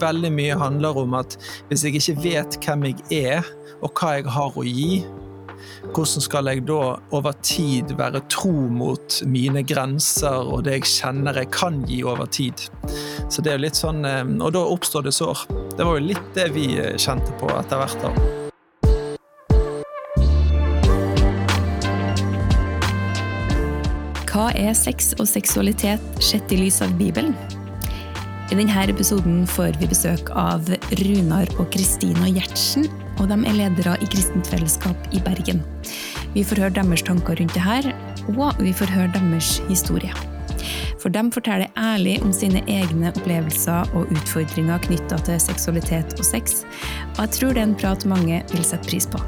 veldig mye handler om at hvis jeg ikke vet hvem jeg er, og hva jeg har å gi, hvordan skal jeg da over tid være tro mot mine grenser og det jeg kjenner jeg kan gi over tid? Så det er jo litt sånn, eh, Og da oppstår det sår. Det var jo litt det vi eh, kjente på etter hvert. da. Hva er sex og seksualitet sett i lys av Bibelen? I denne episoden får vi besøk av Runar og Kristina Gjertsen, og de er ledere i Kristent Fellesskap i Bergen. Vi får høre deres tanker rundt det her, og vi får høre deres historie. For de forteller ærlig om sine egne opplevelser og utfordringer knytta til seksualitet og sex, og jeg tror det er en prat mange vil sette pris på.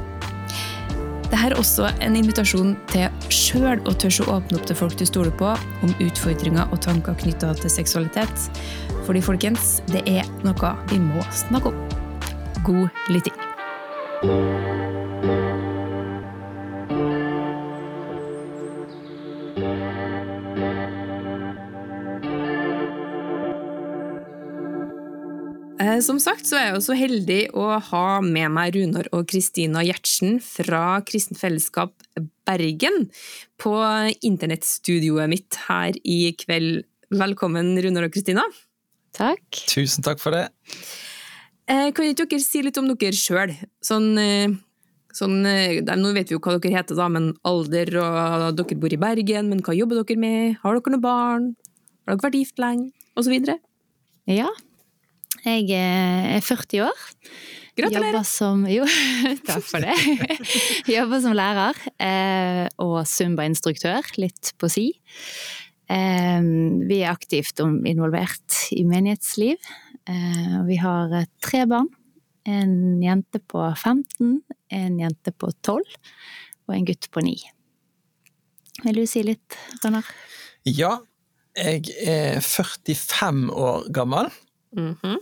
Dette er også en invitasjon til sjøl å tørre å åpne opp til folk du stoler på, om utfordringer og tanker knytta til seksualitet. Fordi, folkens, det er noe vi må snakke om. God lytting. Eh, Som sagt så er jeg jo så heldig å ha med meg Runar og Kristina Gjertsen fra Kristent Fellesskap Bergen på internettstudioet mitt her i kveld. Velkommen, Runar og Kristina. Takk. Tusen takk for det. Eh, Kan ikke dere si litt om dere sjøl? Sånn, eh, sånn, eh, nå vet vi jo hva dere heter, da, men alder, og dere bor i Bergen, men hva jobber dere med? Har dere noen barn? Har dere vært gift lenge? Og så videre. Ja. Jeg eh, er 40 år. Gratulerer! Jobber som Jo, takk for det. Jobber som lærer eh, og Zumba-instruktør, litt på si. Eh, Vi er aktivt involvert i menighetsliv. Eh, Vi har eh, tre barn. En jente på 15, en jente på 12 og en gutt på 9. Vil du si litt, Rønnar? Ja, jeg er 45 år gammel. Mhm.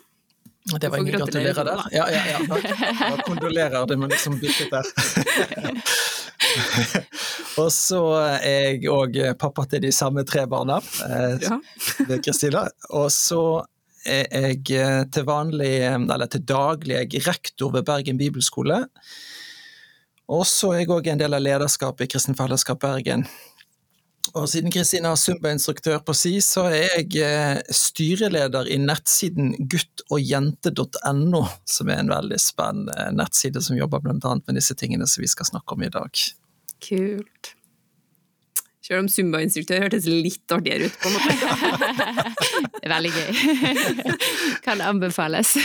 Det var ingen gratulerer der. Ja, ja, ja. ja kondolerer, det må liksom byttet der. og så er jeg òg pappa til de samme tre barna, eh, ved Kristina. Og så er jeg eh, til vanlig, eller til daglig, rektor ved Bergen bibelskole. Og så er jeg òg en del av lederskapet i Kristen Fellesskap Bergen. Og siden Kristina er Zumba-instruktør på si, så er jeg eh, styreleder i nettsiden guttogjente.no, som er en veldig spennende nettside som jobber annet med disse tingene som vi skal snakke om i dag. Kult. Selv om Zumba-instruktør hørtes litt artigere ut på en måte. Veldig gøy. Kan anbefales.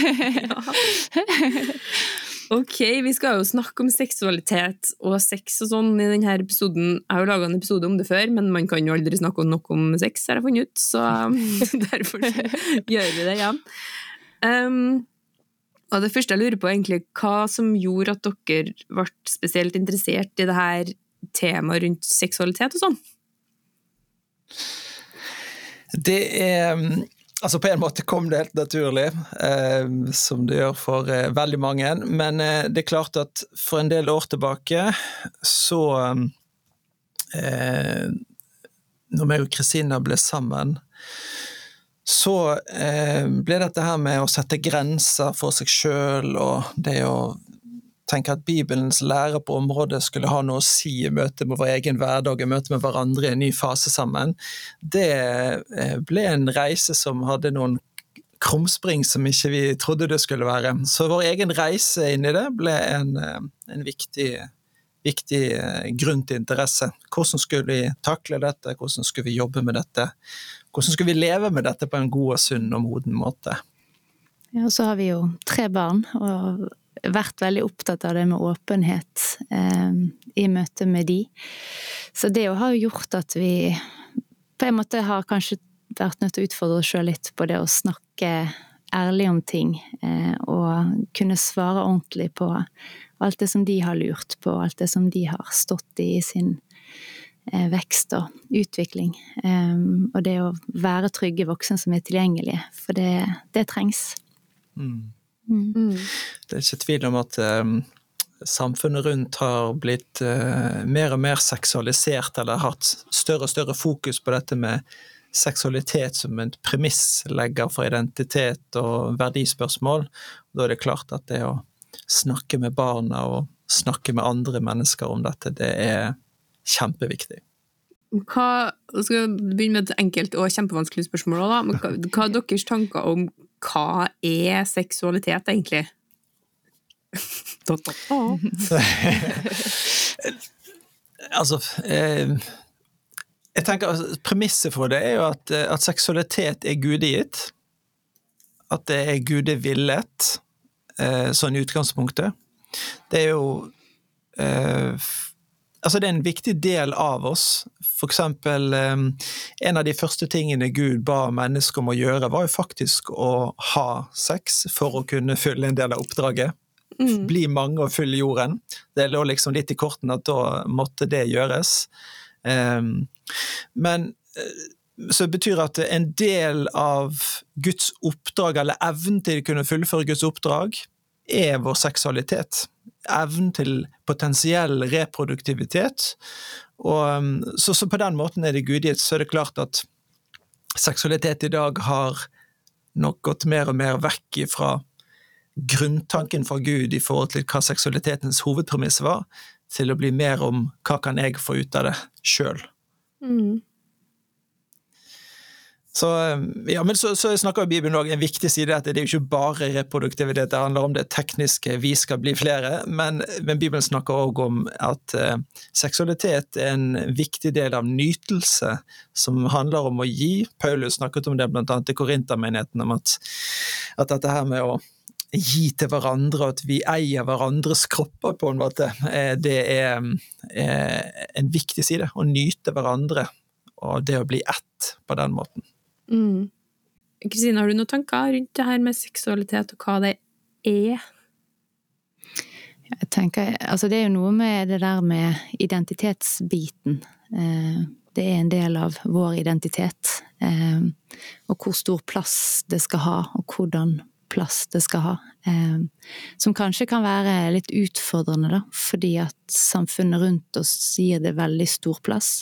Ok, vi skal jo snakke om seksualitet og sex og sånn i denne episoden. Jeg har jo laga en episode om det før, men man kan jo aldri snakke nok om sex, har jeg funnet ut, så derfor gjør vi det igjen. Um, og det første jeg lurer på, er egentlig hva som gjorde at dere ble spesielt interessert i det her temaet rundt seksualitet og sånn? Det er Altså På en måte kom det helt naturlig, eh, som det gjør for eh, veldig mange. Men eh, det er klart at for en del år tilbake så eh, Når meg og Kristina ble sammen, så eh, ble dette her med å sette grenser for seg sjøl og det å tenke at Bibelens lære på området skulle ha noe å si i møte med vår egen hverdag, i møte med hverandre i en ny fase sammen, det eh, ble en reise som hadde noen krumspring som ikke vi trodde det skulle være. Så vår egen reise inn i det ble en, eh, en viktig, viktig eh, grunn til interesse. Hvordan skulle vi takle dette, hvordan skulle vi jobbe med dette? Hvordan skulle vi leve med dette på en god og sunn og moden måte? Ja, og så har vi jo tre barn, og vært veldig opptatt av det med åpenhet eh, i møte med de. Så det har jo gjort at vi på en måte har kanskje vært nødt til å utfordre oss sjøl litt på det å snakke ærlig om ting, eh, og kunne svare ordentlig på alt det som de har lurt på, alt det som de har stått i i sin eh, vekst og utvikling. Eh, og det å være trygge voksne som er tilgjengelige, for det, det trengs. Mm. Mm. Det er ikke tvil om at um, samfunnet rundt har blitt uh, mer og mer seksualisert, eller hatt større og større fokus på dette med seksualitet som en premisslegger for identitet og verdispørsmål. Da er det klart at det å snakke med barna og snakke med andre mennesker om dette, det er kjempeviktig. Hva, skal begynne med et enkelt og kjempevanskelig spørsmål. Da. Hva, hva er deres tanker om hva er seksualitet, egentlig? altså eh, Jeg tenker altså, Premisset for det er jo at, eh, at seksualitet er gudegitt. At det er gudevillet, eh, sånn i utgangspunktet. Det er jo eh, Altså, det er en viktig del av oss. For eksempel, eh, en av de første tingene Gud ba mennesker om å gjøre, var jo faktisk å ha sex for å kunne fylle en del av oppdraget. Mm. Bli mange og fylle jorden. Det lå liksom litt i kortene at da måtte det gjøres. Um, men eh, så det betyr at en del av Guds oppdrag, eller evnen til å kunne fullføre Guds oppdrag, er vår seksualitet. Evnen til potensiell reproduktivitet. Og, um, så, så, på den måten er det gudgitt. Så er det klart at seksualitet i dag har nok gått mer og mer vekk fra grunntanken fra Gud i forhold til hva seksualitetens hovedpremiss var, til å bli mer om hva kan jeg få ut av det sjøl. Mm. Så, ja, men så, så snakker Bibelen òg en viktig side at det er ikke bare reproduktivitet, det handler om det tekniske, vi skal bli flere, men, men Bibelen snakker òg om at eh, seksualitet er en viktig del av nytelse, som handler om å gi. Paulus snakket om det annet i Korintermenigheten, om at, at dette her med å gi til hverandre, at vi eier hverandres kropper, på en måte. Eh, det er, eh, en viktig side. Å nyte hverandre, og det å bli ett på den måten. Mm. Kristine, mm. har du noen tanker rundt det her med seksualitet, og hva det er? Jeg tenker, altså Det er jo noe med det der med identitetsbiten. Eh, det er en del av vår identitet. Og hvor stor plass det skal ha, og hvordan plass det skal ha. Eh, som kanskje kan være litt utfordrende, da, fordi at samfunnet rundt oss gir det veldig stor plass.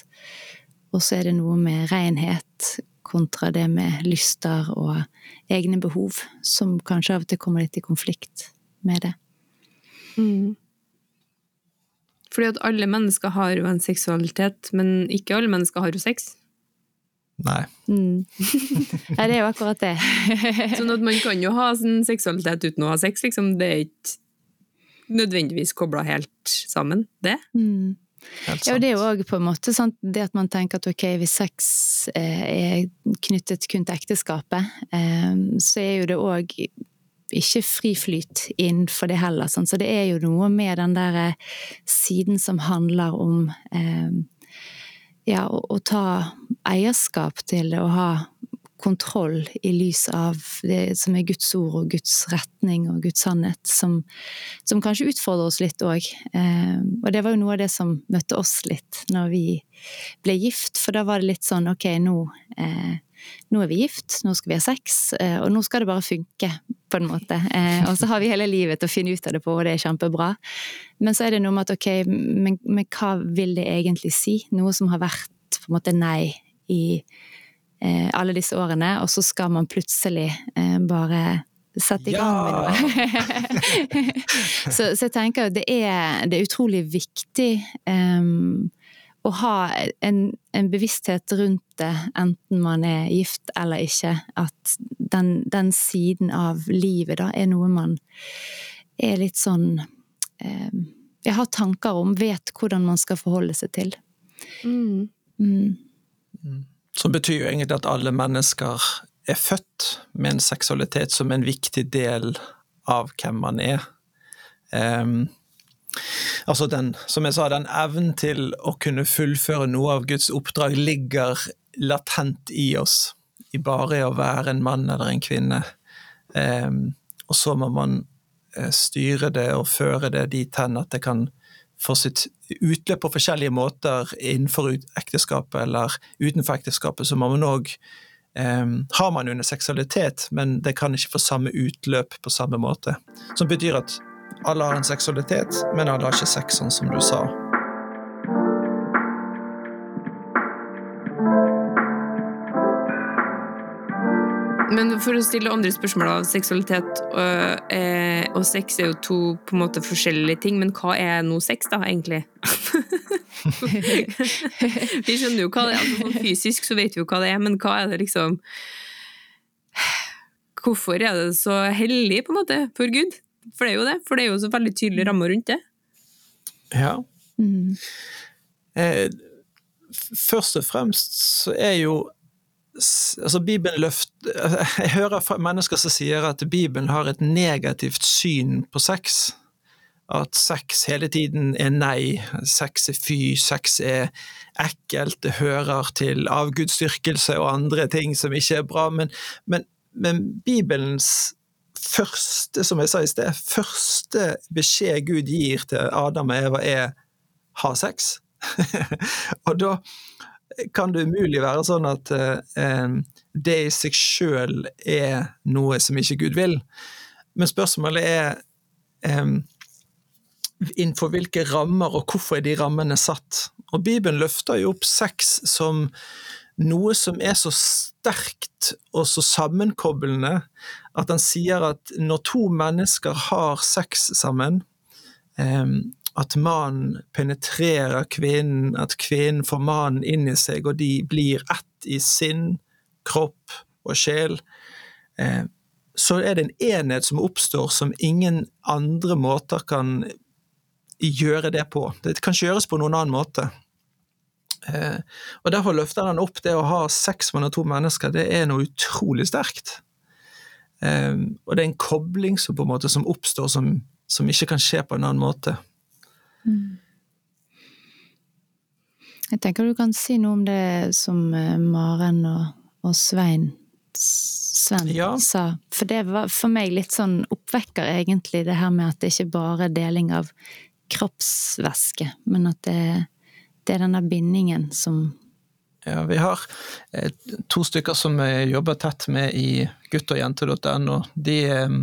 Og så er det noe med renhet kontra det med lyster og egne behov, som kanskje av og til kommer litt i konflikt med det. Mm. Fordi at alle mennesker har jo en seksualitet, men ikke alle mennesker har jo sex. Nei. Mm. Nei, det er jo akkurat det. sånn at man kan jo ha sin seksualitet uten å ha sex, liksom. Det er ikke nødvendigvis kobla helt sammen, det. Mm. Ja, det er jo òg på en måte sånn det at man tenker at ok, hvis sex eh, er knyttet kun til ekteskapet, eh, så er jo det òg ikke fri flyt innenfor det heller. Sånn. Så det er jo noe med den der eh, siden som handler om ja, å, å, ta eierskap til det, å ha kontroll i lys av det som er Guds ord og Guds retning og Guds sannhet, som, som kanskje utfordrer oss litt òg. Eh, og det var jo noe av det som møtte oss litt når vi ble gift, for da var det litt sånn ok, nå, eh, nå er vi gift, nå skal vi ha sex, eh, og nå skal det bare funke, på en måte. Og så har vi hele livet til å finne ut av det på, og det er kjempebra. Men så er det noe med at ok, men, men hva vil det egentlig si? Noe som har vært på en måte nei i alle disse årene, og så skal man plutselig eh, bare sette i gang med noe. så, så, jeg tenker jo det er, det er utrolig viktig um, å ha en, en, bevissthet rundt det, enten man er gift eller ikke. At den, den siden av livet da er noe man er litt sånn um, Jeg har tanker om, vet hvordan man skal forholde seg til. Mm. Mm. Som betyr jo egentlig at alle mennesker er født med en seksualitet som en viktig del av hvem man er. Um, altså den, som jeg sa, den evnen til å kunne fullføre noe av Guds oppdrag ligger latent i oss, i bare å være en mann eller en kvinne. Um, og så må man uh, styre det og føre det dit hen at det kan få sitt utløp på forskjellige måter innenfor ekteskapet eller utenfor ekteskapet, så man òg eh, har man under seksualitet, men det kan ikke få samme utløp på samme måte. Som betyr at alle har en seksualitet, men alle har ikke sex, sånn som du sa. For å stille andre spørsmål av seksualitet og, eh, og sex er jo to på en måte forskjellige ting, men hva er nå sex, da, egentlig? vi skjønner jo hva det er. Altså, sånn fysisk så vet vi jo hva det er, men hva er det liksom Hvorfor er det så hellig, på en måte, for Gud? For det er jo det. For det er jo så veldig tydelige rammer rundt det. Ja. Mm. Eh, først og fremst så er jo altså Bibelen løft, Jeg hører mennesker som sier at Bibelen har et negativt syn på sex. At sex hele tiden er nei, sex er fy, sex er ekkelt, det hører til avgudsdyrkelse og andre ting som ikke er bra. Men, men men Bibelens første, som jeg sa i sted, første beskjed Gud gir til Adam og Eva, er ha sex. og da kan det umulig være sånn at eh, det i seg sjøl er noe som ikke Gud vil. Men spørsmålet er eh, innenfor hvilke rammer, og hvorfor er de rammene satt? Og Bibelen løfter jo opp sex som noe som er så sterkt og så sammenkoblende at han sier at når to mennesker har sex sammen, at mannen penetrerer kvinnen, at kvinnen får mannen inn i seg, og de blir ett i sinn, kropp og sjel, så er det en enhet som oppstår som ingen andre måter kan gjøre det på. Det kan ikke gjøres på noen annen måte. Eh, og Derfor løfter han opp det å ha sex mellom to mennesker, det er noe utrolig sterkt. Eh, og det er en kobling som, en måte, som oppstår, som, som, ikke kan skje på en annen måte. Mm. Jeg tenker du kan si noe om det som eh, Maren og, og Svein Sven ja. sa. For det var for meg litt sånn oppvekker, egentlig, det her med at det ikke bare er deling av kroppsvæske, men at det det er denne bindingen som ja, Vi har eh, to stykker som vi jobber tett med i guttogjente.no. De eh, er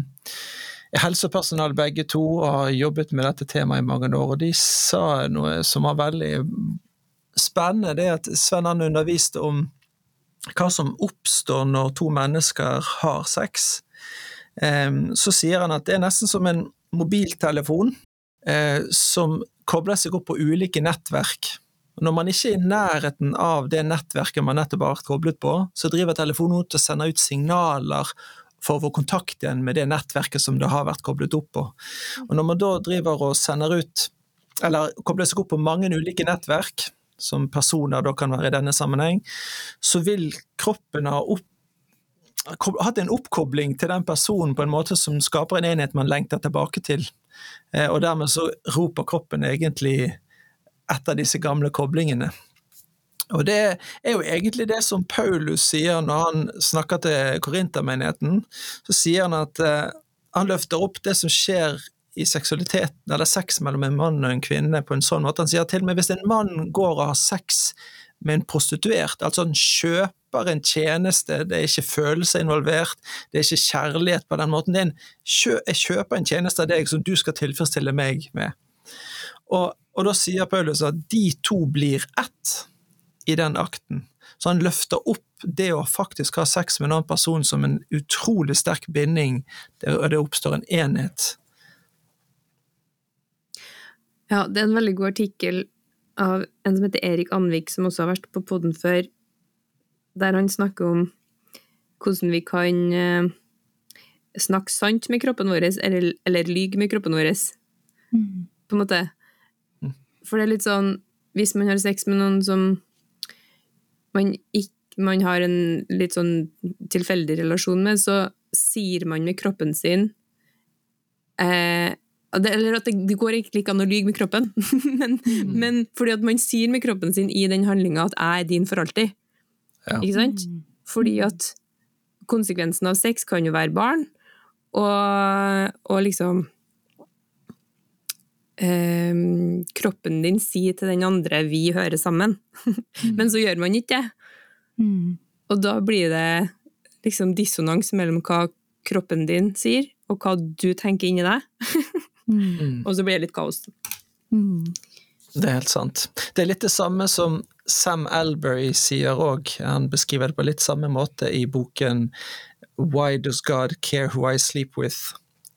helsepersonell begge to og har jobbet med dette temaet i mange år. og De sa noe som var veldig spennende, det at Sven han underviste om hva som oppstår når to mennesker har sex. Eh, så sier han at det er nesten som en mobiltelefon som kobler seg opp på ulike nettverk. Når man ikke er i nærheten av det nettverket man nettopp har koblet på, så driver telefonen ut og sender ut signaler for å få kontakt igjen med det nettverket som det har vært koblet opp på. Og når man da driver og sender ut, eller kobler seg opp på mange ulike nettverk, som personer da kan være i denne sammenheng, så vil kroppen ha opp hatt en oppkobling til den personen på en måte som skaper en enhet man lengter tilbake til. Eh, og dermed så roper kroppen egentlig etter disse gamle koblingene. Og det er jo egentlig det som Paulus sier når han snakker til korintermenigheten. Så sier han at eh, han løfter opp det som skjer i seksualiteten, eller sex mellom en mann og en kvinne, på en sånn måte. Han sier til og med hvis en mann går og har sex med en prostituert, altså han kjøper en tjeneste, det er ikke følelser involvert, det er ikke kjærlighet på den måten. Er jeg kjøper en tjeneste av deg som du skal tilfredsstille meg med. Og og da sier Paulus at de to blir ett i den akten. Så han løfter opp det å faktisk ha sex med en annen person som en utrolig sterk binding, og det oppstår en enhet. Ja, det er en veldig god artikkel av en som heter Erik Anvik, som også har vært på poden før, der han snakker om hvordan vi kan eh, snakke sant med kroppen vår, eller, eller lyge med kroppen vår. Mm. På en måte. For det er litt sånn Hvis man har sex med noen som man, ikke, man har en litt sånn tilfeldig relasjon med, så sier man med kroppen sin eh, det, Eller at det, det, går egentlig ikke an å lyge med kroppen, men, mm. men, fordi at man sier med kroppen sin i den handlinga at 'jeg er din for alltid'. Ja. Ikke sant? Mm. Fordi at konsekvensen av sex kan jo være barn, og, og liksom eh, kroppen din sier til den andre 'vi hører sammen', men så gjør man ikke det. Mm. Og da blir det liksom dissonans mellom hva kroppen din sier, og hva du tenker inni deg. mm. Og så blir det litt kaos. Mm. Det er helt sant. Det er litt det samme som Sam Albury sier òg. Han beskriver det på litt samme måte i boken Why Does God Care Who I Sleep With?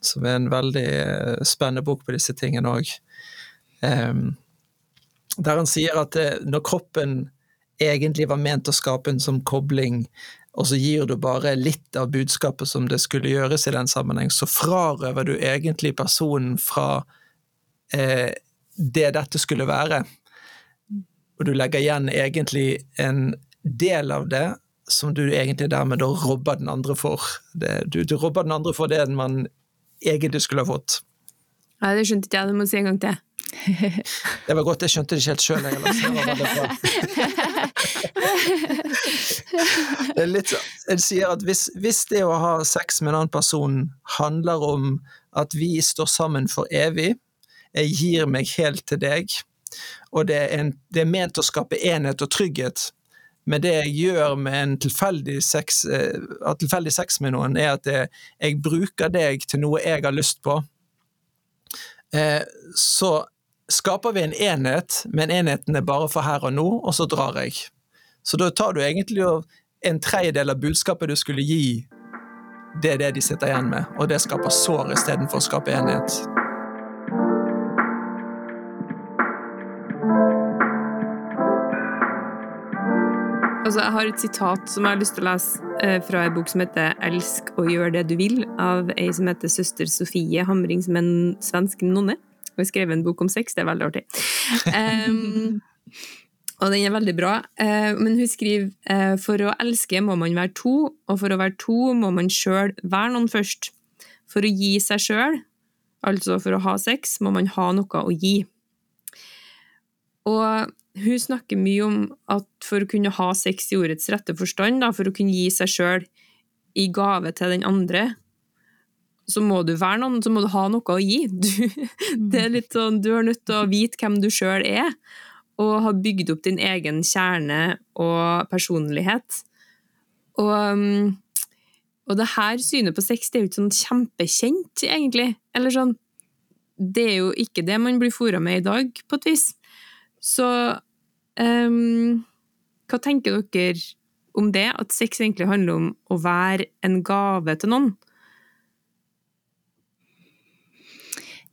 Som er en veldig eh, spennende bok på disse tingene òg. Um, der han sier at det, når kroppen egentlig var ment å skape en som kobling, og så gir du bare litt av budskapet som det skulle gjøres i den sammenheng, så frarøver du egentlig personen fra eh, det dette skulle være. Og du legger igjen egentlig en del av det som du egentlig dermed da robber den andre for. Det, du, du robber den andre for det man egentlig skulle ha fått. Nei, det skjønte ikke jeg, du må si en gang til. Det var godt, jeg skjønte det ikke helt sjøl. Det er litt Jeg sier at hvis, hvis, det å ha sex med en annen person handler om at vi står sammen for evig, jeg gir meg helt til deg, og det er, en, det er ment å skape enhet og trygghet, men det jeg gjør med en tilfeldig sex, uh, tilfeldig sex med noen, er at jeg, jeg bruker deg til noe jeg har lyst på. Eh, så skaper vi en enhet, men enheten er bare for her og nå, og så drar jeg. Så da tar du egentlig en tredjedel av budskapet du skulle gi, det er det de sitter igjen med, og det skaper sår istedenfor å skape enhet. Altså, jeg har et sitat som jeg har lyst til å lese eh, fra en bok som heter 'Elsk og gjør det du vil', av ei som heter søster Sofie Hamring, som er en svensk nonne. Hun har skrevet en bok om sex, det er veldig artig. Um, og den er veldig bra. Uh, men hun skriver uh, for å elske må man være to, og for å være to må man sjøl være noen først. For å gi seg sjøl, altså for å ha sex, må man ha noe å gi. Og hun snakker mye om at for å kunne ha sex i ordets rette forstand, da, for å kunne gi seg sjøl i gave til den andre, så må du være noen, så må du ha noe å gi. Du, det er litt sånn, du er nødt til å vite hvem du sjøl er, og ha bygd opp din egen kjerne og personlighet. Og, um, og det her synet på sex det er jo ikke sånn kjempekjent, egentlig. Eller sånn Det er jo ikke det man blir fora med i dag, på et vis. Så um, hva tenker dere om det? At sex egentlig handler om å være en gave til noen?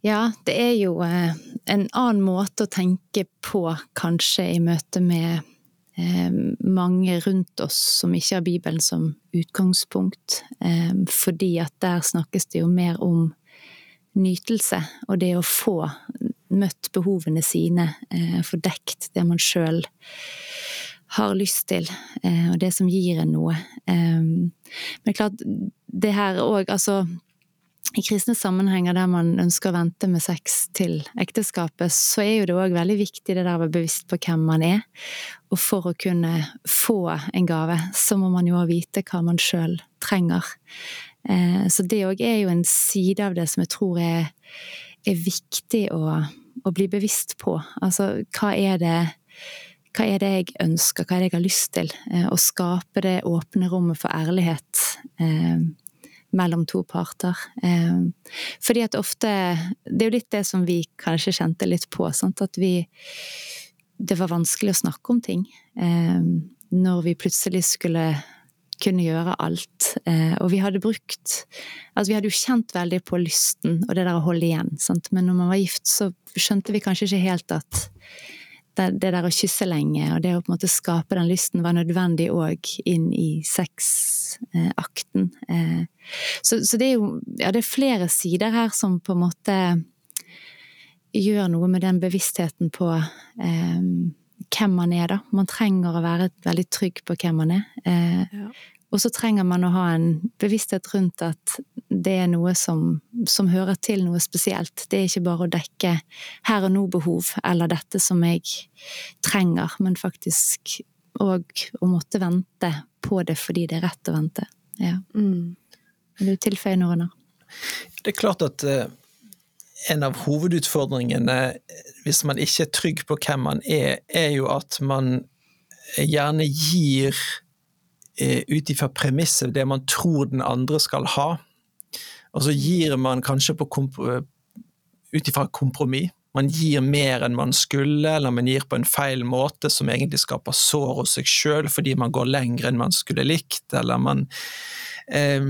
Ja, det er jo eh, en annen måte å tenke på, kanskje, i møte med eh, mange rundt oss som ikke har Bibelen som utgangspunkt. Eh, fordi at der snakkes det jo mer om nytelse, og det å få møtt behovene sine, få dekt det man sjøl har lyst til, og det som gir en noe. Men klart, det her òg, altså i kristne sammenhenger der man ønsker å vente med sex til ekteskapet, så er jo det òg veldig viktig det der å være bevisst på hvem man er. Og for å kunne få en gave, så må man jo vite hva man sjøl trenger. Eh, så det òg er jo en side av det som jeg tror er, er viktig å, å, bli bevisst på. Altså, hva er det hva er det jeg ønsker, hva er det jeg har lyst til? Eh, å skape det åpne rommet for ærlighet eh, mellom to parter. Eh, fordi at ofte Det er jo litt det som vi kanskje kjente litt på, sant? at vi Det var vanskelig å snakke om ting. Eh, når vi plutselig skulle kunne gjøre alt. Eh, og vi hadde brukt Altså, vi hadde jo kjent veldig på lysten og det der å holde igjen, sant? men når man var gift, så skjønte vi kanskje ikke helt at det, det, der å kysse lenge og det å på en måte skape den lysten var nødvendig òg inn i sexakten. Eh, så, så, det er jo ja, det er flere sider her som på en måte gjør noe med den bevisstheten på eh, hvem man er, da. Man trenger å være veldig trygg på hvem man er. Eh, ja. Og så trenger man å ha en bevissthet rundt at det er noe som, som, hører til noe spesielt. Det er ikke bare å dekke her og nå-behov eller dette som jeg trenger, men faktisk òg å måtte vente på det fordi det er rett å vente. Ja. Mm. Vil du tilføye noe, Runar? Det er klart at uh, en av hovedutfordringene hvis man ikke er trygg på hvem man er, er jo at man gjerne gir uh, ut ifra premisset det man tror den andre skal ha. Og så gir man kanskje ut ifra kompromiss. Man gir mer enn man skulle, eller man gir på en feil måte som egentlig skaper sår hos seg sjøl fordi man går lenger enn man skulle likt, eller man eh,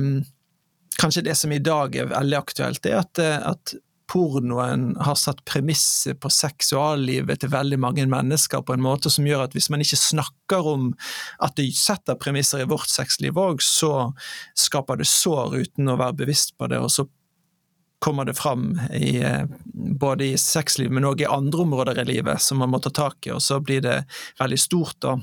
kanskje det som i dag er veldig aktuelt, er at, eh, at pornoen har satt premisset på seksuallivet til veldig mange mennesker på en måte som gjør at hvis man ikke snakker om at det setter premisser i vårt sexliv òg, så skaper det sår uten å være bevisst på det, og så kommer det fram i, eh, både i sexliv, men òg i andre områder i livet som man må ta tak i, og så blir det veldig stort. da.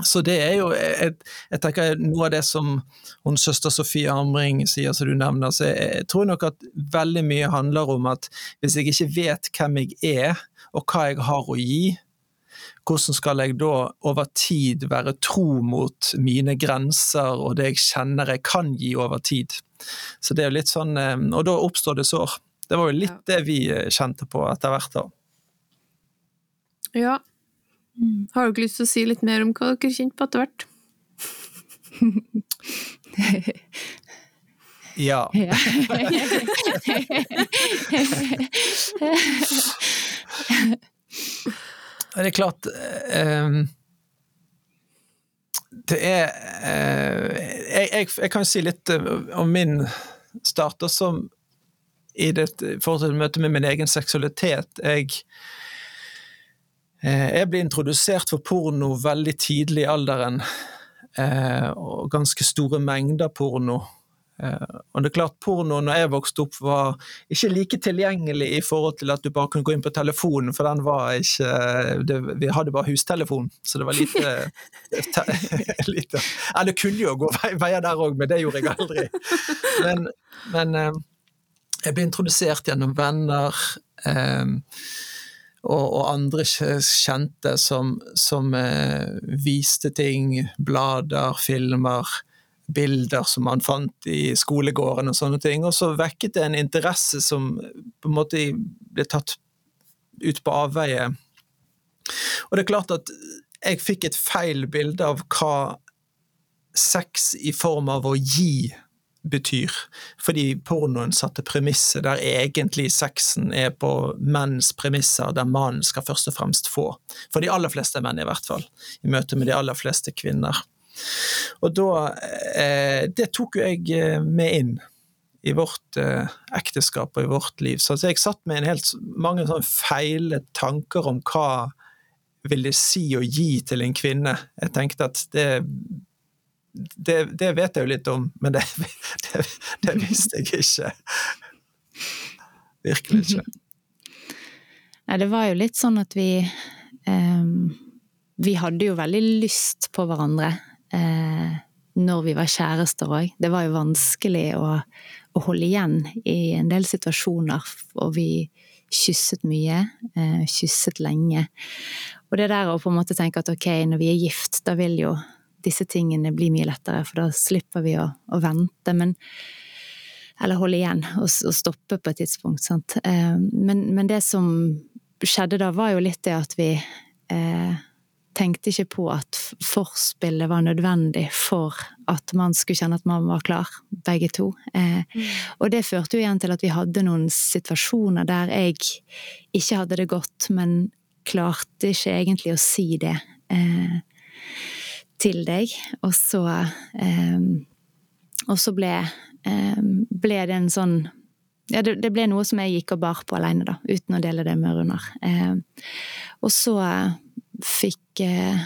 Så det er jo jeg, jeg, tenker noe av det som hun søster Sofie Armring sier, som du nevner. så jeg, jeg, tror nok at veldig mye handler om at hvis jeg ikke vet hvem jeg er, og hva jeg har å gi, hvordan skal jeg da over tid være tro mot mine grenser og det jeg kjenner jeg kan gi over tid? Så det er jo litt sånn, eh, Og da oppstår det sår. Det var jo litt det vi kjente på etter hvert. da. Ja, Mm. Har dere lyst til å si litt mer om hva dere kjente på etter hvert? ja. det er klart um, Det er uh, jeg, jeg, jeg, kan si litt eh, om min start, også i det forhold til møte med min egen seksualitet. Jeg jeg ble introdusert for porno veldig tidlig i alderen, eh, og ganske store mengder porno. Eh, og det er klart Porno når jeg vokste opp var ikke like tilgjengelig i forhold til at du bare kunne gå inn på telefonen, for den var ikke det, Vi hadde bare hustelefon, så det var lite, lite Eller kunne jo gå veier der òg, men det gjorde jeg aldri. Men, men jeg ble introdusert gjennom venner. Eh, og, og andre kjente som, som eh, viste ting, blader, filmer, bilder som man fant i skolegården og sånne ting. Og så vekket det en interesse som på en måte ble tatt ut på avveie. Og det er klart at jeg fikk et feil bilde av hva sex i form av å gi betyr. Fordi pornoen satte premisset der egentlig sexen er på menns premisser, der mannen skal først og fremst få. For de aller fleste menn, i hvert fall. I møte med de aller fleste kvinner. Og da eh, Det tok jo jeg eh, med inn i vårt eh, ekteskap og i vårt liv. Så jeg satt med en helt mange sånne feile tanker om hva vil det si å gi til en kvinne. Jeg tenkte at det det, det, vet jeg jo litt om, men det, det, det visste jeg ikke. Virkelig ikke. Nei, det var jo litt sånn at vi eh, Vi hadde jo veldig lyst på hverandre eh, når vi var kjærester òg. Det var jo vanskelig å, å, holde igjen i en del situasjoner, og vi kysset mye. Eh, kysset lenge. Og det der å på en måte tenke at ok, når vi er gift, da vil jo disse tingene blir mye lettere, for da slipper vi å, å vente. Men, eller holde igjen og, og, stoppe på et tidspunkt. Sant? Eh, men, men, det som skjedde da, var jo litt det at vi eh, tenkte ikke på at forspillet var nødvendig for at man skulle kjenne at man var klar, begge to. Eh, mm. Og det førte jo igjen til at vi hadde noen situasjoner der jeg ikke hadde det godt, men klarte ikke egentlig å si det. Eh, til deg, og så um, Og så ble, um, ble det en sånn ja, det, det, ble noe som jeg gikk og bar på alene, da, uten å dele det med Runar. Eh, og så fikk eh,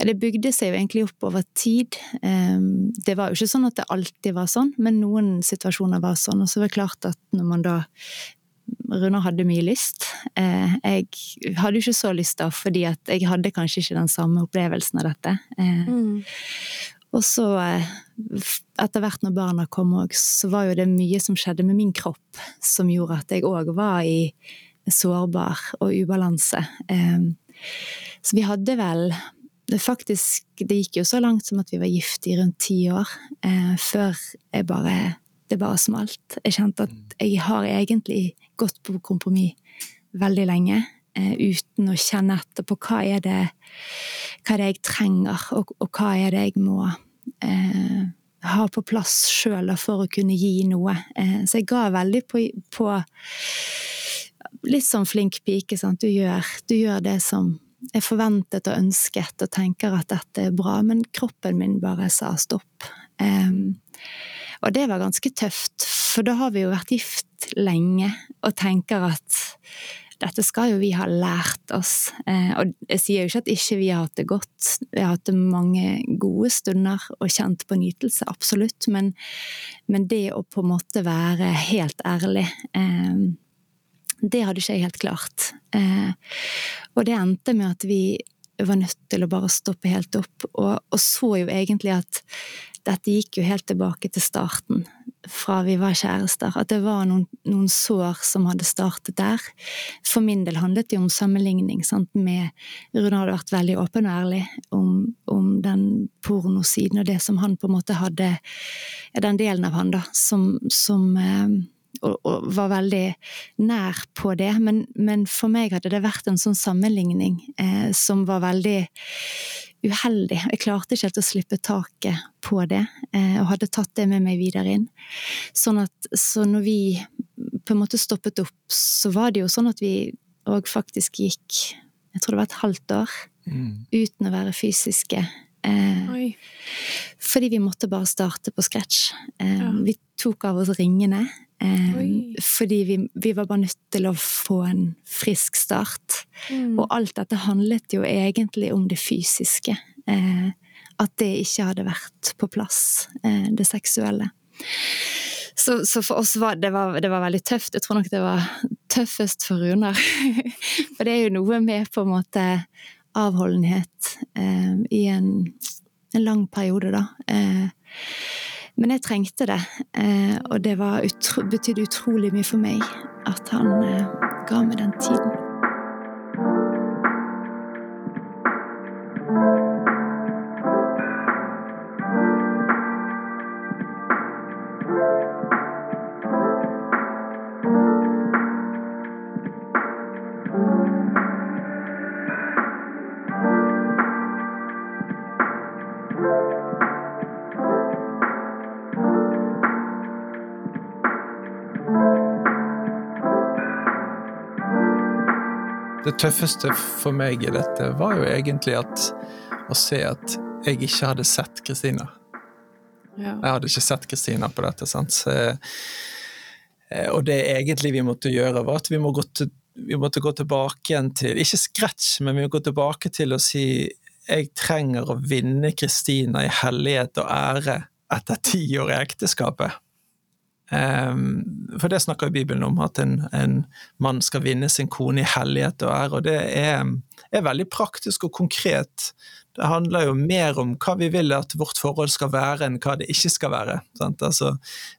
ja, Det bygde seg jo egentlig opp over tid. Eh, det var jo ikke sånn at det alltid var sånn, men noen situasjoner var sånn. Og så var det klart at når man da Runar hadde mye lyst. Eh, jeg hadde jo ikke så lyst da, fordi at jeg hadde kanskje ikke den samme opplevelsen av dette. Eh, mm. Og så, eh, etter hvert når barna kom òg, så var jo det mye som skjedde med min kropp som gjorde at jeg òg var i sårbar og ubalanse. Så vi hadde vel Faktisk, det gikk jo så langt som at vi var gift i rundt ti år, før jeg bare Det bare smalt. Jeg kjente at jeg har egentlig gått på kompromiss veldig lenge. Uh, uten å kjenne etter på hva er det, hva er det jeg trenger, og, og, hva er det jeg må eh, ha på plass sjøl for å kunne gi noe. Eh, så jeg ga veldig på, på Litt sånn flink pike, sant. Du gjør, du gjør det som er forventet og ønsket, og tenker at dette er bra, men kroppen min bare sa stopp. Um, og det var ganske tøft, for da har vi jo vært gift lenge og tenker at dette skal jo vi ha lært oss. Eh, og jeg sier jo ikke at ikke vi har hatt det godt. Vi har hatt mange gode stunder og kjent på nytelse, absolutt. Men, men det å på en måte være helt ærlig eh, det hadde ikke jeg helt klart. Eh, og det endte med at vi var nødt til å bare stoppe helt opp, og, og så jo egentlig at dette gikk jo helt tilbake til starten, fra vi var kjærester. At det var noen, noen sår som hadde startet der. For min del handlet det om sammenligning sant, med Rune hadde vært veldig åpen og ærlig om, om den pornosiden og det som han på en måte hadde Den delen av han da, som, som eh, og, og, var veldig nær på det. Men, men, for meg hadde det vært en sånn sammenligning eh, som var veldig uheldig. Jeg klarte ikke helt å slippe taket på det, eh, og hadde tatt det med meg videre inn. Sånn at, så når vi på en måte stoppet opp, så var det jo sånn at vi òg faktisk gikk Jeg tror det var et halvt år mm. uten å være fysiske. Eh, fordi vi måtte bare starte på scratch. Eh, ja. Vi tok av oss ringene. Eh, fordi vi, vi, var bare nødt til å få en frisk start. Mm. Og alt dette handlet jo egentlig om det fysiske. Eh, at det ikke hadde vært på plass, eh, det seksuelle. Så, så, for oss var det, var det var veldig tøft. Jeg tror nok det var tøffest for Runar. for det er jo noe med på en måte avholdenhet eh, i en, en, lang periode, da. Men jeg trengte det, eh, og det betydde utrolig mye for meg at han eh, ga meg den tiden. Det tøffeste for meg i dette var jo egentlig at, å se at jeg ikke hadde sett Kristina. Ja. Jeg hadde ikke sett Kristina på dette. sant? Så, eh, og det egentlig vi måtte gjøre, var at vi, må til, vi måtte gå tilbake igjen til Ikke scratch, men vi må gå tilbake til å si jeg trenger å vinne Kristina i hellighet og ære etter ti år i ekteskapet. Um, for det snakker jo Bibelen om, at en, en, mann skal vinne sin kone i hellighet og ære. Og det er, er, veldig praktisk og konkret. Det handler jo mer om hva vi vil at vårt forhold skal være, enn hva det ikke skal være. Sant? Altså,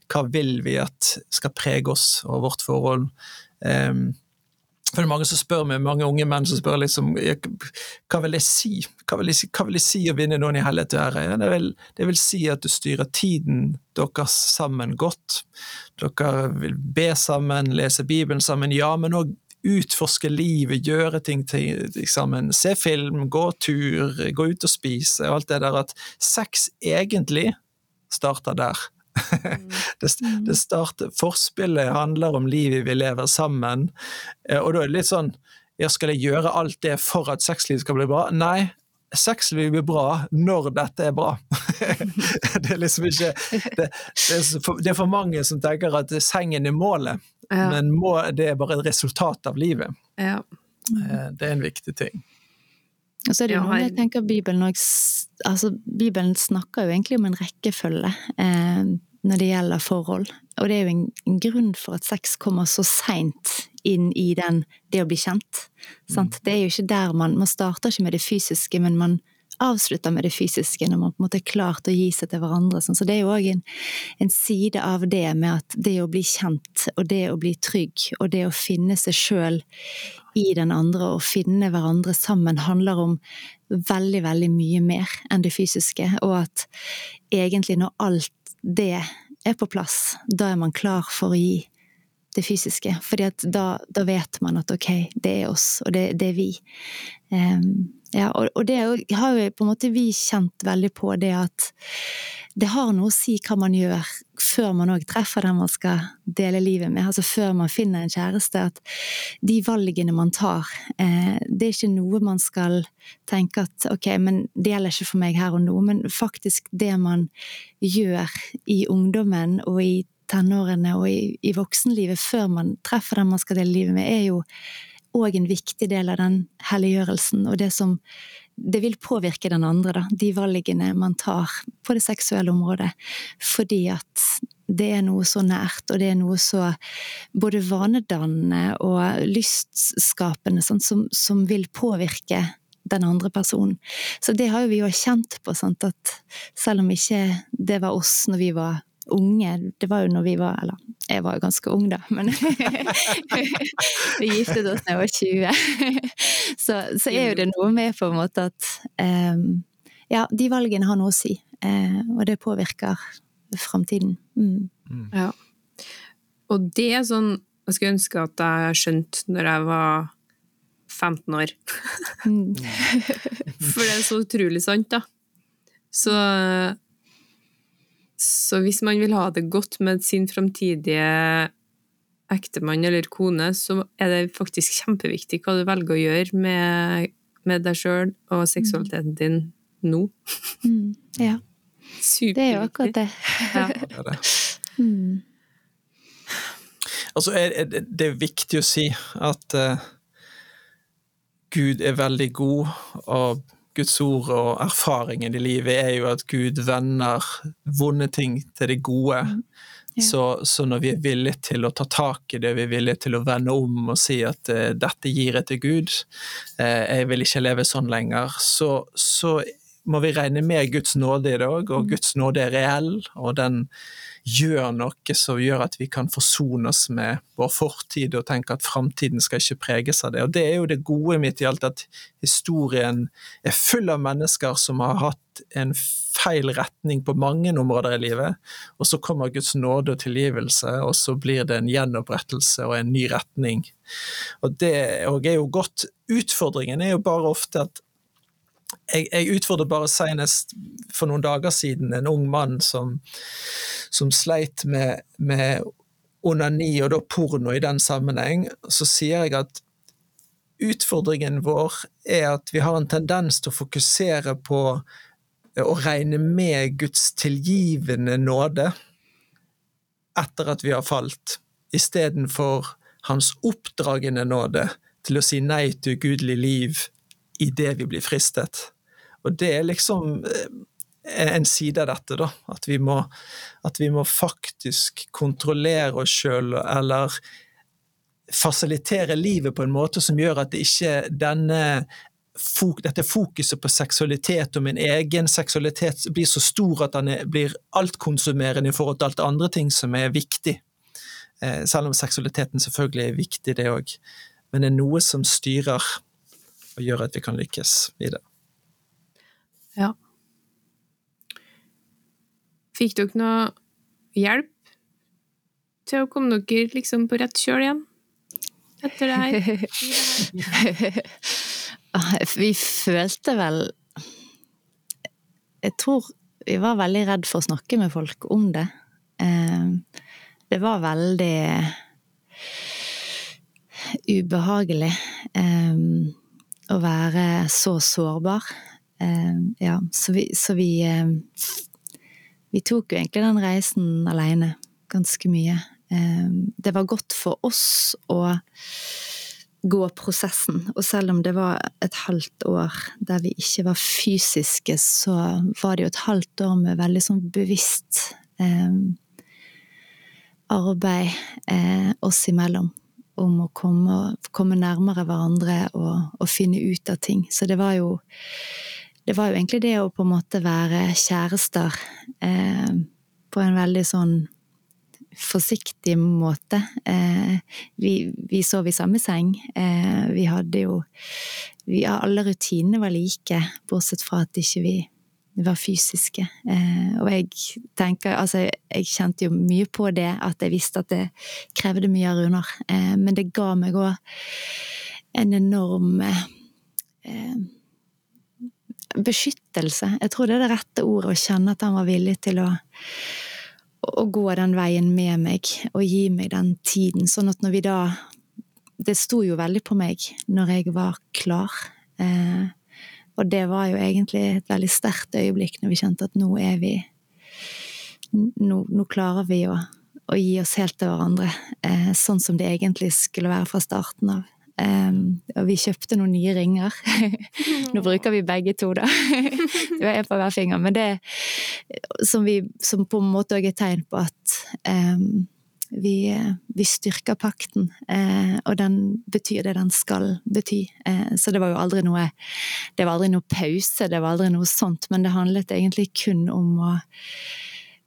hva vil vi at skal prege oss og vårt forhold? Um, for det er mange som spør meg, mange unge menn som spør liksom, hva vil jeg si Hva vil jeg si, vil jeg si å vinne noen i hellighet og ære? Det, vil, det, vil, si at du styrer tiden deres sammen godt. Dere vil be sammen, lese Bibelen sammen, ja, men òg utforske livet, gjøre ting til, sammen. Se film, gå tur, gå ut og spise. og Alt det der at sex egentlig starter der. det, mm. det starter, forspillet handler om livet vi lever sammen, eh, og da er det litt sånn ja, Skal jeg gjøre alt det for at sexlivet skal bli bra? Nei, sexlivet blir bra når dette er bra. det er liksom ikke det, det, er for, det, er for, mange som tenker at sengen er målet, ja. men må, det er bare et resultat av livet. Ja. Eh, det er en viktig ting. Og så er det jo noe jeg tenker Bibelen altså Bibelen snakker jo egentlig om en rekkefølge eh, når det gjelder forhold. Og det er jo en, en grunn for at sex kommer så seint inn i den, det å bli kjent. Mm. Det er jo ikke der man Man starter ikke med det fysiske, men man avslutter med det fysiske når man på en måte er klar å gi seg til hverandre. Så det er jo òg en, en, side av det med at det å bli kjent, og det å bli trygg, og det å finne seg sjøl i den andre og finne hverandre sammen, handler om veldig, veldig mye mer enn det fysiske. Og at egentlig når alt det er på plass, da er man klar for å gi det fysiske. at da, da, vet man at ok, det er oss, og det, det er vi. Um, ja, og, og, det har jo på en måte vi kjent veldig på, det at det har noe å si hva man gjør før man òg treffer den man skal dele livet med. Altså før man finner en kjæreste. At de valgene man tar, eh, det er ikke noe man skal tenke at ok, men det gjelder ikke for meg her og nå. Men faktisk det man gjør i ungdommen og i tenårene og i, i voksenlivet før man treffer den man skal dele livet med, er jo òg en viktig del av den helliggjørelsen, og det som det vil påvirke den andre, da, de valgene man tar på det seksuelle området. Fordi at det er noe så nært, og det er noe så både vanedannende og lystskapende sånn, som, som, vil påvirke den andre personen. Så det har jo vi jo kjent på, sant, at selv om ikke det var oss når vi var unge Det var jo når vi var Eller jeg var jo ganske ung, da, men vi giftet oss da jeg var 20. så, så, er jo det noe med på en måte at um, Ja, de valgene har noe å si, uh, og det påvirker framtiden. Mm. Mm. Ja. Og det er sånn jeg skulle ønske at jeg skjønte når jeg var 15 år. Mm. For det er så utrolig sant, da. Så så hvis man vil ha det godt med sin framtidige ektemann eller kone, så er det faktisk kjempeviktig hva du velger å gjøre med, med deg sjøl og seksualiteten din nå. Mm, ja. Superviktig. Det er jo akkurat det. Ja. det, er det. Mm. Altså, det er viktig å si at uh, Gud er veldig god, og Guds ord og erfaringen i livet er jo at Gud vender vonde ting til det gode. Mm. Ja. Så, så, når vi er villige til å ta tak i det, vi er villige til å vende om og si at uh, dette gir jeg til Gud, uh, jeg vil ikke leve sånn lenger, så, så må vi regne med Guds nåde i dag, og mm. Guds nåde er reell, og den gjør noe som gjør at vi kan forsone oss med vår fortid og tenke at framtiden skal ikke preges av det. Og Det er jo det gode mitt i alt, at historien er full av mennesker som har hatt en feil retning på mange områder i livet, og så kommer Guds nåde og tilgivelse, og så blir det en gjenopprettelse og en ny retning. Og det er jo godt. Utfordringen er jo bare ofte at jeg, jeg utfordret bare senest for noen dager siden en ung mann som, som sleit med, med onani og da porno i den sammenheng. Så sier jeg at utfordringen vår er at vi har en tendens til å fokusere på å regne med Guds tilgivende nåde etter at vi har falt, istedenfor hans oppdragende nåde til å si nei til ugudelig liv idet vi blir fristet. Og det er liksom eh, en side av dette, da. At vi må, at vi må faktisk kontrollere oss sjøl, eller fasilitere livet på en måte som gjør at det ikke denne dette fokuset på seksualitet og min egen seksualitet blir så stor at den blir altkonsumerende i forhold til alt andre ting som er viktig. Eh, selv om seksualiteten selvfølgelig er viktig, det òg. Men det er noe som styrer og gjør at vi kan lykkes i det. Ja. Fikk dere noe hjelp til å komme dere liksom på rett kjøl igjen etter det her? vi følte vel Jeg tror vi var veldig redd for å snakke med folk om det. Eh, det var veldig ubehagelig. Eh, å være så sårbar. Eh, ja, så vi, så vi eh, Vi tok jo egentlig den reisen aleine ganske mye. Eh, det var godt for oss å gå prosessen, og selv om det var et halvt år der vi ikke var fysiske, så var det jo et halvt år med veldig sånn bevisst arbeid oss imellom om å komme, komme nærmere hverandre og, og, finne ut av ting. Så det var jo det var jo egentlig det å på en måte være kjærester eh, på en veldig sånn forsiktig måte. Eh, vi, vi, sov i samme seng. Eh, vi hadde jo vi, Alle rutinene var like, bortsett fra at ikke vi var fysiske. Eh, og jeg tenker Altså, jeg kjente jo mye på det, at jeg visste at det krevde mye av Runar. Eh, men det ga meg òg en enorm eh, beskyttelse. Jeg tror det er det rette ordet, å kjenne at han var villig til å, å gå den veien med meg, og gi meg den tiden. Sånn at når vi da Det sto jo veldig på meg når jeg var klar. Eh, og det var jo egentlig et veldig sterkt øyeblikk når vi kjente at nå er vi Nå, nå klarer vi å, å, gi oss helt til hverandre, eh, sånn som det egentlig skulle være fra starten av. Um, og vi kjøpte noen nye ringer. Nå bruker vi begge to, da. det var én på hver finger. Men det som, vi, som på en måte òg er tegn på at um, vi, vi, styrker pakten, eh, og den betyr det den skal bety. Eh, så det var jo aldri noe Det var aldri noe pause, det var aldri noe sånt, men det handlet egentlig kun om å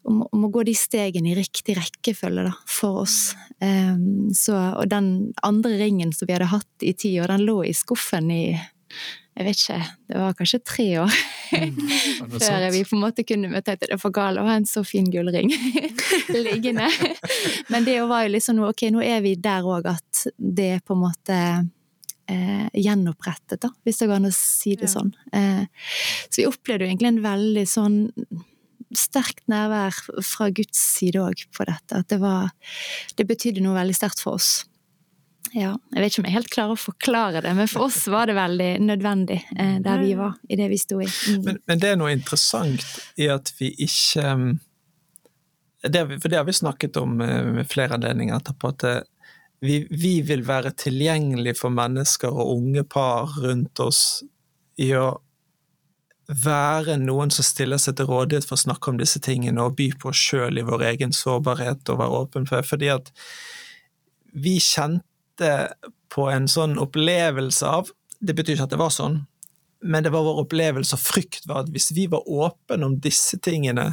om, om, å gå de stegene i riktig rekkefølge da, for oss. Um, så, og den andre ringen som vi hadde hatt i ti år, den lå i skuffen i jeg vet ikke, det var kanskje tre år mm, før vi på en måte kunne møte at det var for galt å ha en så fin gullring liggende. Men det var jo liksom noe, ok, nå er vi der òg at det er på en måte eh, gjenopprettet, da, hvis det går an å si det ja. sånn. Eh, så vi opplevde jo egentlig en veldig sånn sterkt nærvær fra Guds side òg på dette. At det var Det betydde noe veldig sterkt for oss. Ja, jeg vet ikke om jeg helt klarer å forklare det, men for oss var det veldig nødvendig eh, der vi var, i det vi sto i. Mm. Men, men, det er noe interessant i at vi ikke mm, det, For det har vi snakket om eh, med flere anledninger etterpå, at eh, vi, vi vil være tilgjengelig for mennesker og unge par rundt oss i å være noen som stiller seg til rådighet for å snakke om disse tingene og by på oss sjøl i vår egen sårbarhet og være åpen for. Fordi at vi kjente på en sånn opplevelse av Det betyr ikke at det var sånn, men det var vår opplevelse og frykt var at hvis vi var åpne om disse tingene,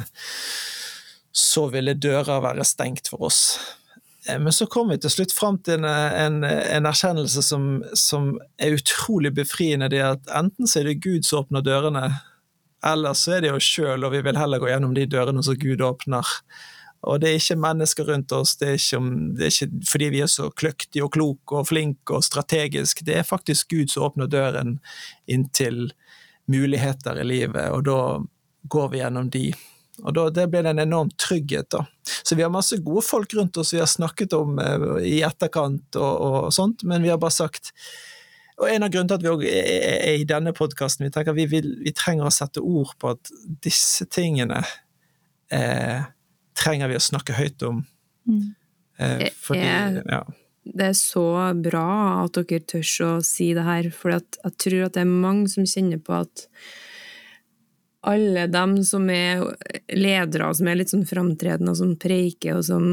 så ville dører være stengt for oss. Eh, men så kom vi til slutt fram til en, en, en erkjennelse som, som, er utrolig befriende. det at Enten så er det Gud som åpner dørene, eller så er det oss sjøl, og vi vil heller gå gjennom de dørene som Gud åpner. Og det er ikke mennesker rundt oss, det er ikke, det er ikke fordi vi er så kløktige og kloke og flinke og strategiske, det er faktisk Gud som åpner døren inn til muligheter i livet, og da går vi gjennom de. Og da, Det blir en enorm trygghet. da. Så vi har masse gode folk rundt oss vi har snakket om eh, i etterkant, og, og sånt, men vi har bare sagt og En av grunnene til at vi er i denne podkasten, vi tenker vi, vil, vi trenger å sette ord på at disse tingene eh, trenger vi å snakke høyt om. Mm. Eh, fordi, ja. Det er så bra at dere tør å si det her, for jeg tror at det er mange som kjenner på at alle dem som er ledere, som er litt sånn framtredende, og som preiker, og som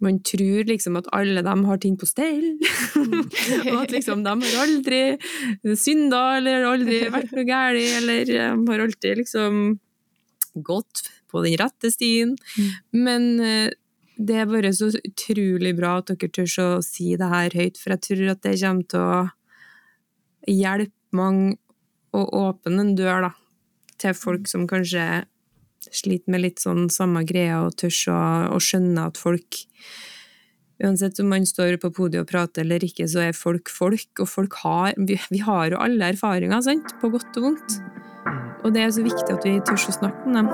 man tror liksom at alle dem har ting på stell, og at liksom de har aldri synda eller aldri vært noe galt, eller um, har alltid liksom gått på den rette stien. Mm. Men uh, det er bare så utrolig bra at dere tør å si det her høyt, for jeg tror at det kommer til å hjelpe mange å åpne en dør da, til folk som kanskje sliter med litt sånn samme greia og tør å, å skjønne at folk Uansett om man står på podiet og prater eller ikke, så er folk folk, og folk har Vi, vi har jo alle erfaringer, sant? På godt og vondt. Og det er så viktig at vi tør å snakke om dem.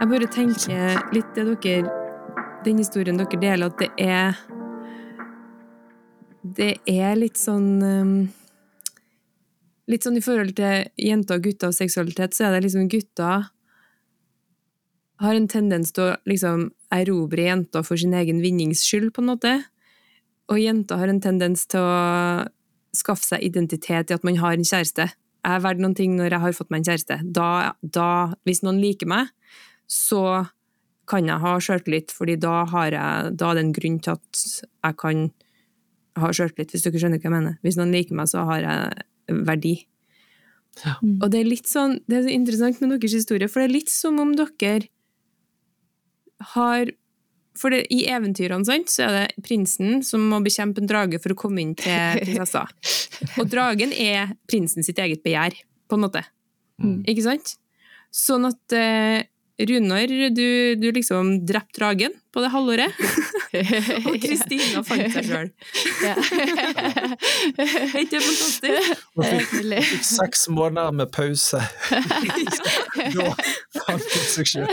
Jeg bare tenker litt det dere Den historien dere deler, at det er det er litt sånn um, Litt sånn i forhold til jenter og gutter og seksualitet, så er det liksom gutter har en tendens til å liksom erobre jenter for sin egen vinnings skyld, på en måte. Og jenter har en tendens til å skaffe seg identitet i at man har en kjæreste. Jeg er verdt noen ting når jeg har fått meg en kjæreste. Da, da hvis noen liker meg, så kan jeg ha sjøltillit, fordi da, har jeg, da er det en grunn til at jeg kan har sjøltillit, hvis dere skjønner hva jeg mener. Hvis noen liker meg, så har jeg verdi. Ja. Og det er litt sånn, det er så interessant med deres historie, for det er litt som om dere har For det, i eventyrene sant, så er det prinsen som må bekjempe en drage for å komme inn til prinsessa. Og dragen er prinsen sitt eget begjær, på en måte. Mm. Ikke sant? Sånn at eh, Runar, du, du liksom drepte dragen på det halvåret. og Kristina fant seg sjøl. Ja. Er ikke det fantastisk? Hun fikk, fikk seks måneder med pause. da fant hun seg sjøl.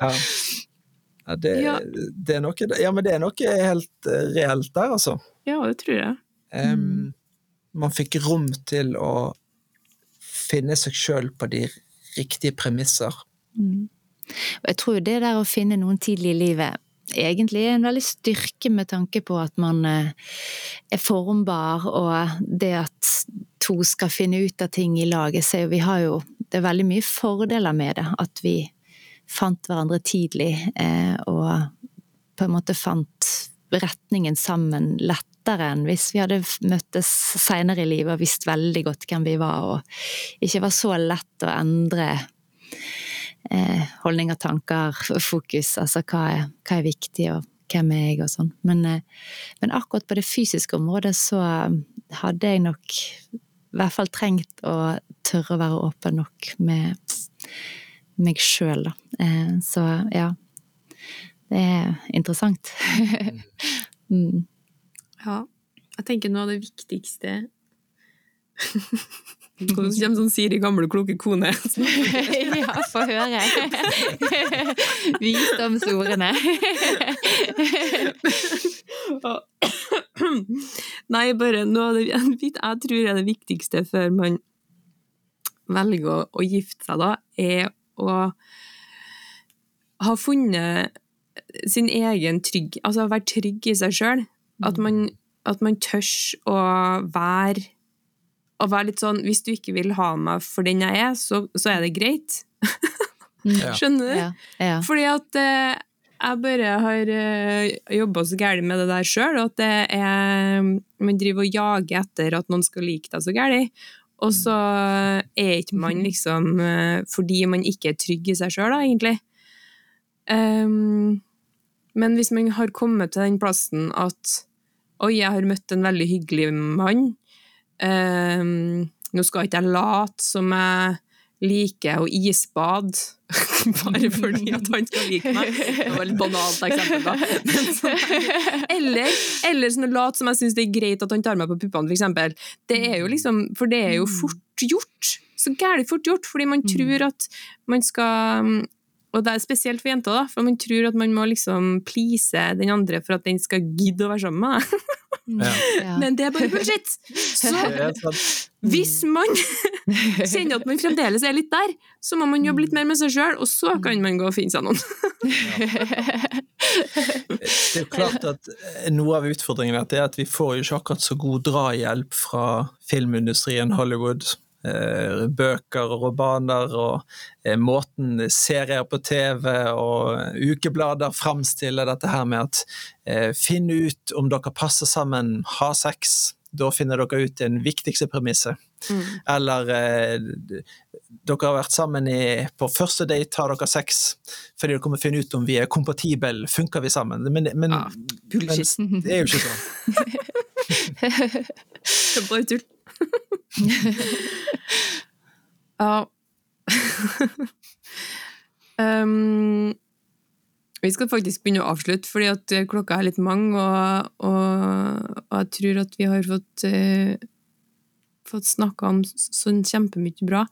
ja. Ja, det, Ja. det er noe, ja, men det er noe helt eh, reelt der, altså. Ja, det tror jeg. Um, Man fikk rom til å finne seg sjøl på de riktige premisser. Mm. Og jeg tror det der å finne noen tidlig i livet egentlig er en veldig styrke med tanke på at man eh, er formbar, og det at to skal finne ut av ting i lag. Jeg ser jo, vi har jo Det er veldig mye fordeler med det, at vi fant hverandre tidlig, eh, og på en måte fant retningen sammen lettere enn hvis vi hadde møttes seinere i livet og visst veldig godt hvem vi var, og ikke var så lett å endre holdninger, tanker, fokus. Altså hva er, hva er viktig, og hvem er jeg, og sånn. Men, eh, men akkurat på det fysiske området så hadde jeg nok i hvert fall trengt å tørre å være åpen nok med meg sjøl, da. Eh, så ja. Det er interessant. mm. Ja. Jeg tenker noe av det viktigste Nå kommer sånn Siri, gamle, kloke kone. ja, få høre. Visdomsordene. Nei, bare noe av det jeg tror er det viktigste før man velger å, å gifte seg, da, er å ha funnet sin egen trygg Altså være trygg i seg sjøl. At man, at man tør å være å være litt sånn Hvis du ikke vil ha meg for den jeg er, så, så er det greit. Skjønner du? Ja, ja. Fordi at eh, jeg bare har uh, jobba så gærent med det der sjøl, at det er Man driver og jager etter at noen skal like deg så gærent. Og så er ikke man liksom eh, Fordi man ikke er trygg i seg sjøl, da, egentlig. Um, men hvis man har kommet til den plassen at Oi, jeg har møtt en veldig hyggelig mann. Ehm, nå skal ikke jeg late som jeg liker å isbade, bare fordi at han skal like meg. Det var et litt banalt eksempel, da. Men så- Eller, eller sånn å late som jeg syns det er greit at han tar meg på puppene, for. Det er jo liksom, for det er jo fort gjort. Så gærent fort gjort, fordi man tror at man skal og det er spesielt for jenter, da, for man tror at man må liksom please den andre for at den skal gidde å være sammen med deg. Ja. Ja. Men det er bare bullshit! Så hvis man kjenner at man fremdeles er litt der, så må man jobbe litt mer med seg sjøl, og så kan man gå og finne seg noen. Det er jo klart at eh, Noe av utfordringen er er at vi får jo ikke akkurat så god drahjelp fra filmindustrien Hollywood. Eh, bøker og romaner og eh, måten serier på TV og ukeblader framstiller dette her med at eh, finn ut om dere passer sammen, ha sex. Da finner dere ut den viktigste premisset. Eller eh, dere har vært sammen i, på første date, har dere sex fordi dere må finne ut om vi er kompatible, funker vi sammen? Men, men, Ja, bullshit. men det er jo ikke sånn. Bare tull. Ja. um, vi skal faktisk begynne å avslutte, fordi at eh, klokka er litt mange, og, og, og jeg tror at vi har fått, uh, fått snakka om sånn kjempemye bra.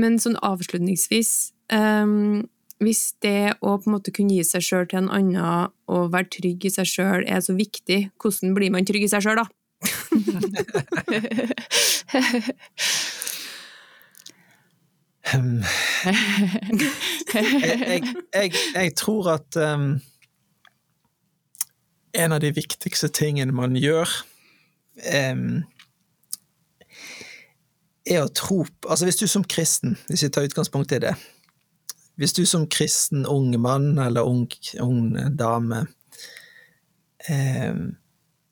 Men sånn avslutningsvis um, Hvis det å på en måte kunne gi seg sjøl til en annen og være trygg i seg sjøl er så viktig, hvordan blir man trygg i seg sjøl, da? Jeg, jeg, jeg tror at um, en av de viktigste tingene man gjør, um, er å tro Altså hvis du som kristen, hvis vi tar utgangspunkt i det Hvis du som kristen ung mann eller ung, ung dame um,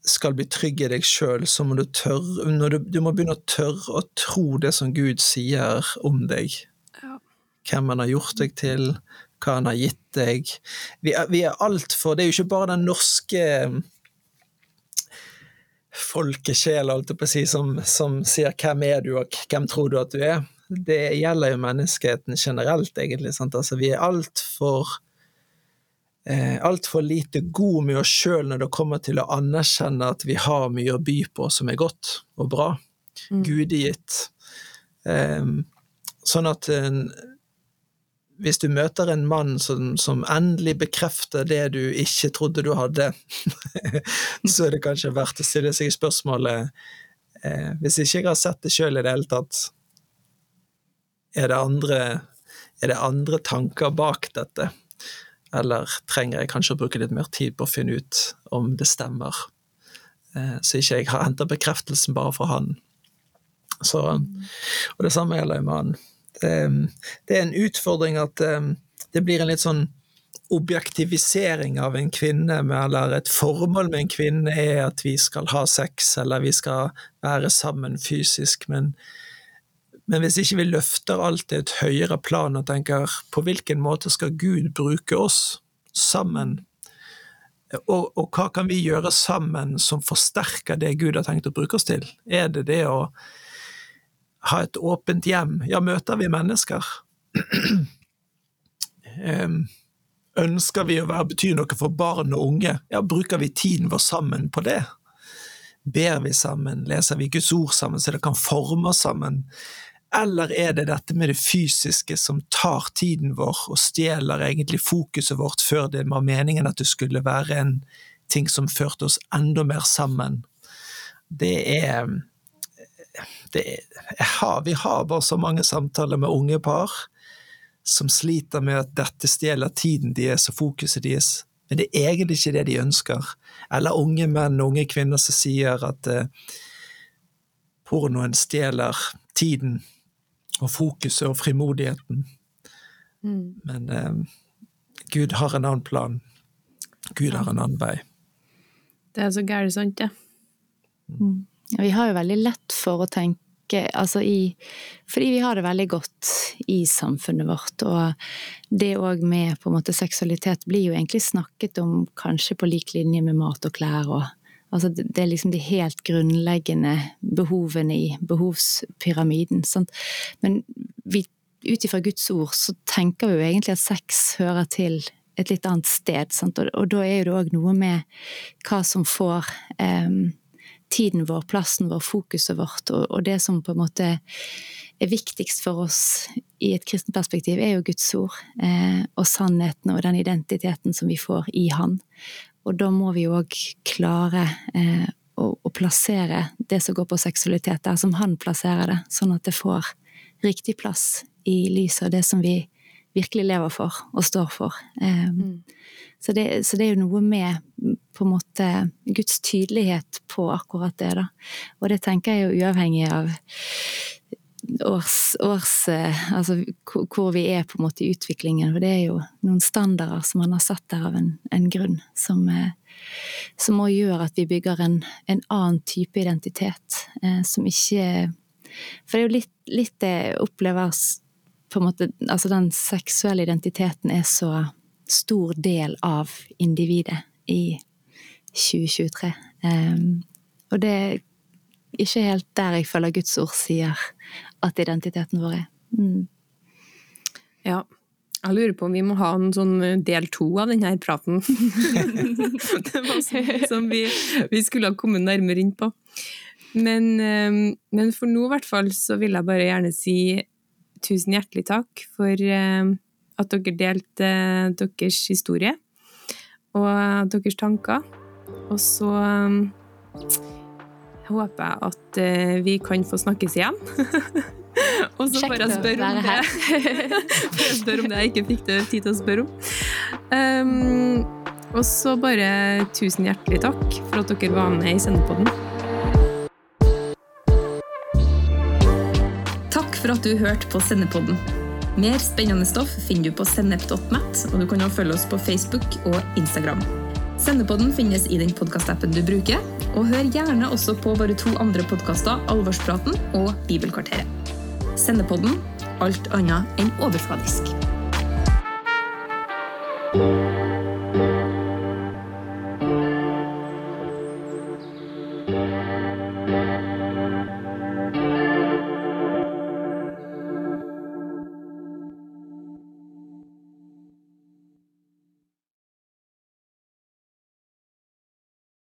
skal bli trygg i deg sjøl, så må du tørre du, du må begynne å tørre å tro det som Gud sier om deg. Ja. Hvem han har gjort deg til, hva han har gitt deg. Vi er, vi er altfor Det er jo ikke bare den norske folkesjel, holdt jeg på å si, som, som sier 'hvem er du', og 'hvem tror du at du er'. Det gjelder jo menneskeheten generelt, egentlig. Sant? Altså, vi er altfor eh, altfor lite god med oss sjøl når det kommer til å anerkjenne at vi har mye å by på som er godt og bra. Mm. Gudegitt. Eh, sånn at eh, hvis du møter en mann som, som, endelig bekrefter det du ikke trodde du hadde, så er det kanskje verdt å stille seg spørsmålet eh, Hvis ikke jeg har sett det sjøl i det hele tatt, er det, andre, er det andre tanker bak dette? Eller trenger jeg kanskje å bruke litt mer tid på å finne ut om det stemmer, eh, så ikke jeg har henta bekreftelsen bare fra han. Så, og det samme gjelder med han. Det, det, er en utfordring at um, det blir en litt sånn objektivisering av en kvinne, eller et formål med en kvinne er at vi skal ha sex, eller vi skal være sammen fysisk, men men hvis ikke vi løfter alt til et høyere plan og tenker på hvilken måte skal Gud bruke oss sammen, og, og, hva kan vi gjøre sammen som forsterker det Gud har tenkt å bruke oss til? Er det det å ha et åpent hjem? Ja, møter vi mennesker? Ønsker vi å være, bety noe for barn og unge? Ja, bruker vi tiden vår sammen på det? Ber vi sammen? Leser vi Guds ord sammen, så det kan forme oss sammen? Eller er det dette med det fysiske som tar tiden vår og stjeler egentlig fokuset vårt før det var meningen at det skulle være en ting som førte oss enda mer sammen? Det er, det er har, Vi har bare så mange samtaler med unge par som sliter med at dette stjeler tiden deres og fokuset deres. Men det er egentlig ikke det de ønsker. Eller unge menn og unge kvinner som sier at eh, pornoen stjeler tiden og fokuset og frimodigheten. Mm. Men eh, Gud har en annen plan. Gud har en annen vei. Det er så gærent sant, det. Mm. Ja, vi har jo veldig lett for å tenke altså i Fordi vi har det veldig godt i samfunnet vårt, og det òg med på en måte seksualitet blir jo egentlig snakket om kanskje på lik linje med mat og klær og Altså det er liksom de helt grunnleggende behovene i behovspyramiden. Sant? Men ut ifra Guds ord så tenker vi jo egentlig at sex hører til et litt annet sted. Sant? Og, og da er jo det òg noe med hva som får um, tiden vår, plassen vår, fokuset vårt, og, og, det som på en måte er viktigst for oss i et kristent perspektiv, er jo Guds ord. Eh, og sannheten og den identiteten som vi får i Han. Og da må vi jo òg klare eh, å, å, plassere det som går på seksualitet der som han plasserer det, sånn at det får riktig plass i lyset av det som vi virkelig lever for og står for. Eh, mm. så, det, så, det, er jo noe med på en måte Guds tydelighet på akkurat det, da. Og det tenker jeg jo uavhengig av års, års eh, Altså hvor vi er på en måte i utviklingen. For det er jo noen standarder som man har satt der av en, en grunn, som, eh, som må gjøre at vi bygger en, en annen type identitet. Eh, som ikke For det er jo litt, litt det oppleves på en måte Altså den seksuelle identiteten er så stor del av individet i 2023. Eh, og det er ikke helt der jeg føler Guds ord sier at identiteten vår er. Mm. Ja. Jeg lurer på om vi må ha en sånn eh, del to av denne praten. det var sånn som vi, vi, skulle ha kommet nærmere inn på. Men, eh, men for nå i hvert fall så vil jeg bare gjerne si tusen hjertelig takk for eh, at dere delte deres historie og deres tanker. Og så håper jeg at uh, vi kan få snakkes igjen. og så får jeg spørre om det. får jeg spørre om det jeg ikke fikk det tid til å spørre om. Um, og så bare tusen hjertelig takk for at dere var med i Sendepodden. Takk for at du hørte på Sendepodden. Mer spennende stoff finner du på sennep.net, og du kan også følge oss på Facebook og Instagram. Sendepodden finnes i den podkastappen du bruker, og hør gjerne også på våre to andre podkaster, Alvorspraten og Bibelkvarteret. Sendepodden alt annet enn overfladisk.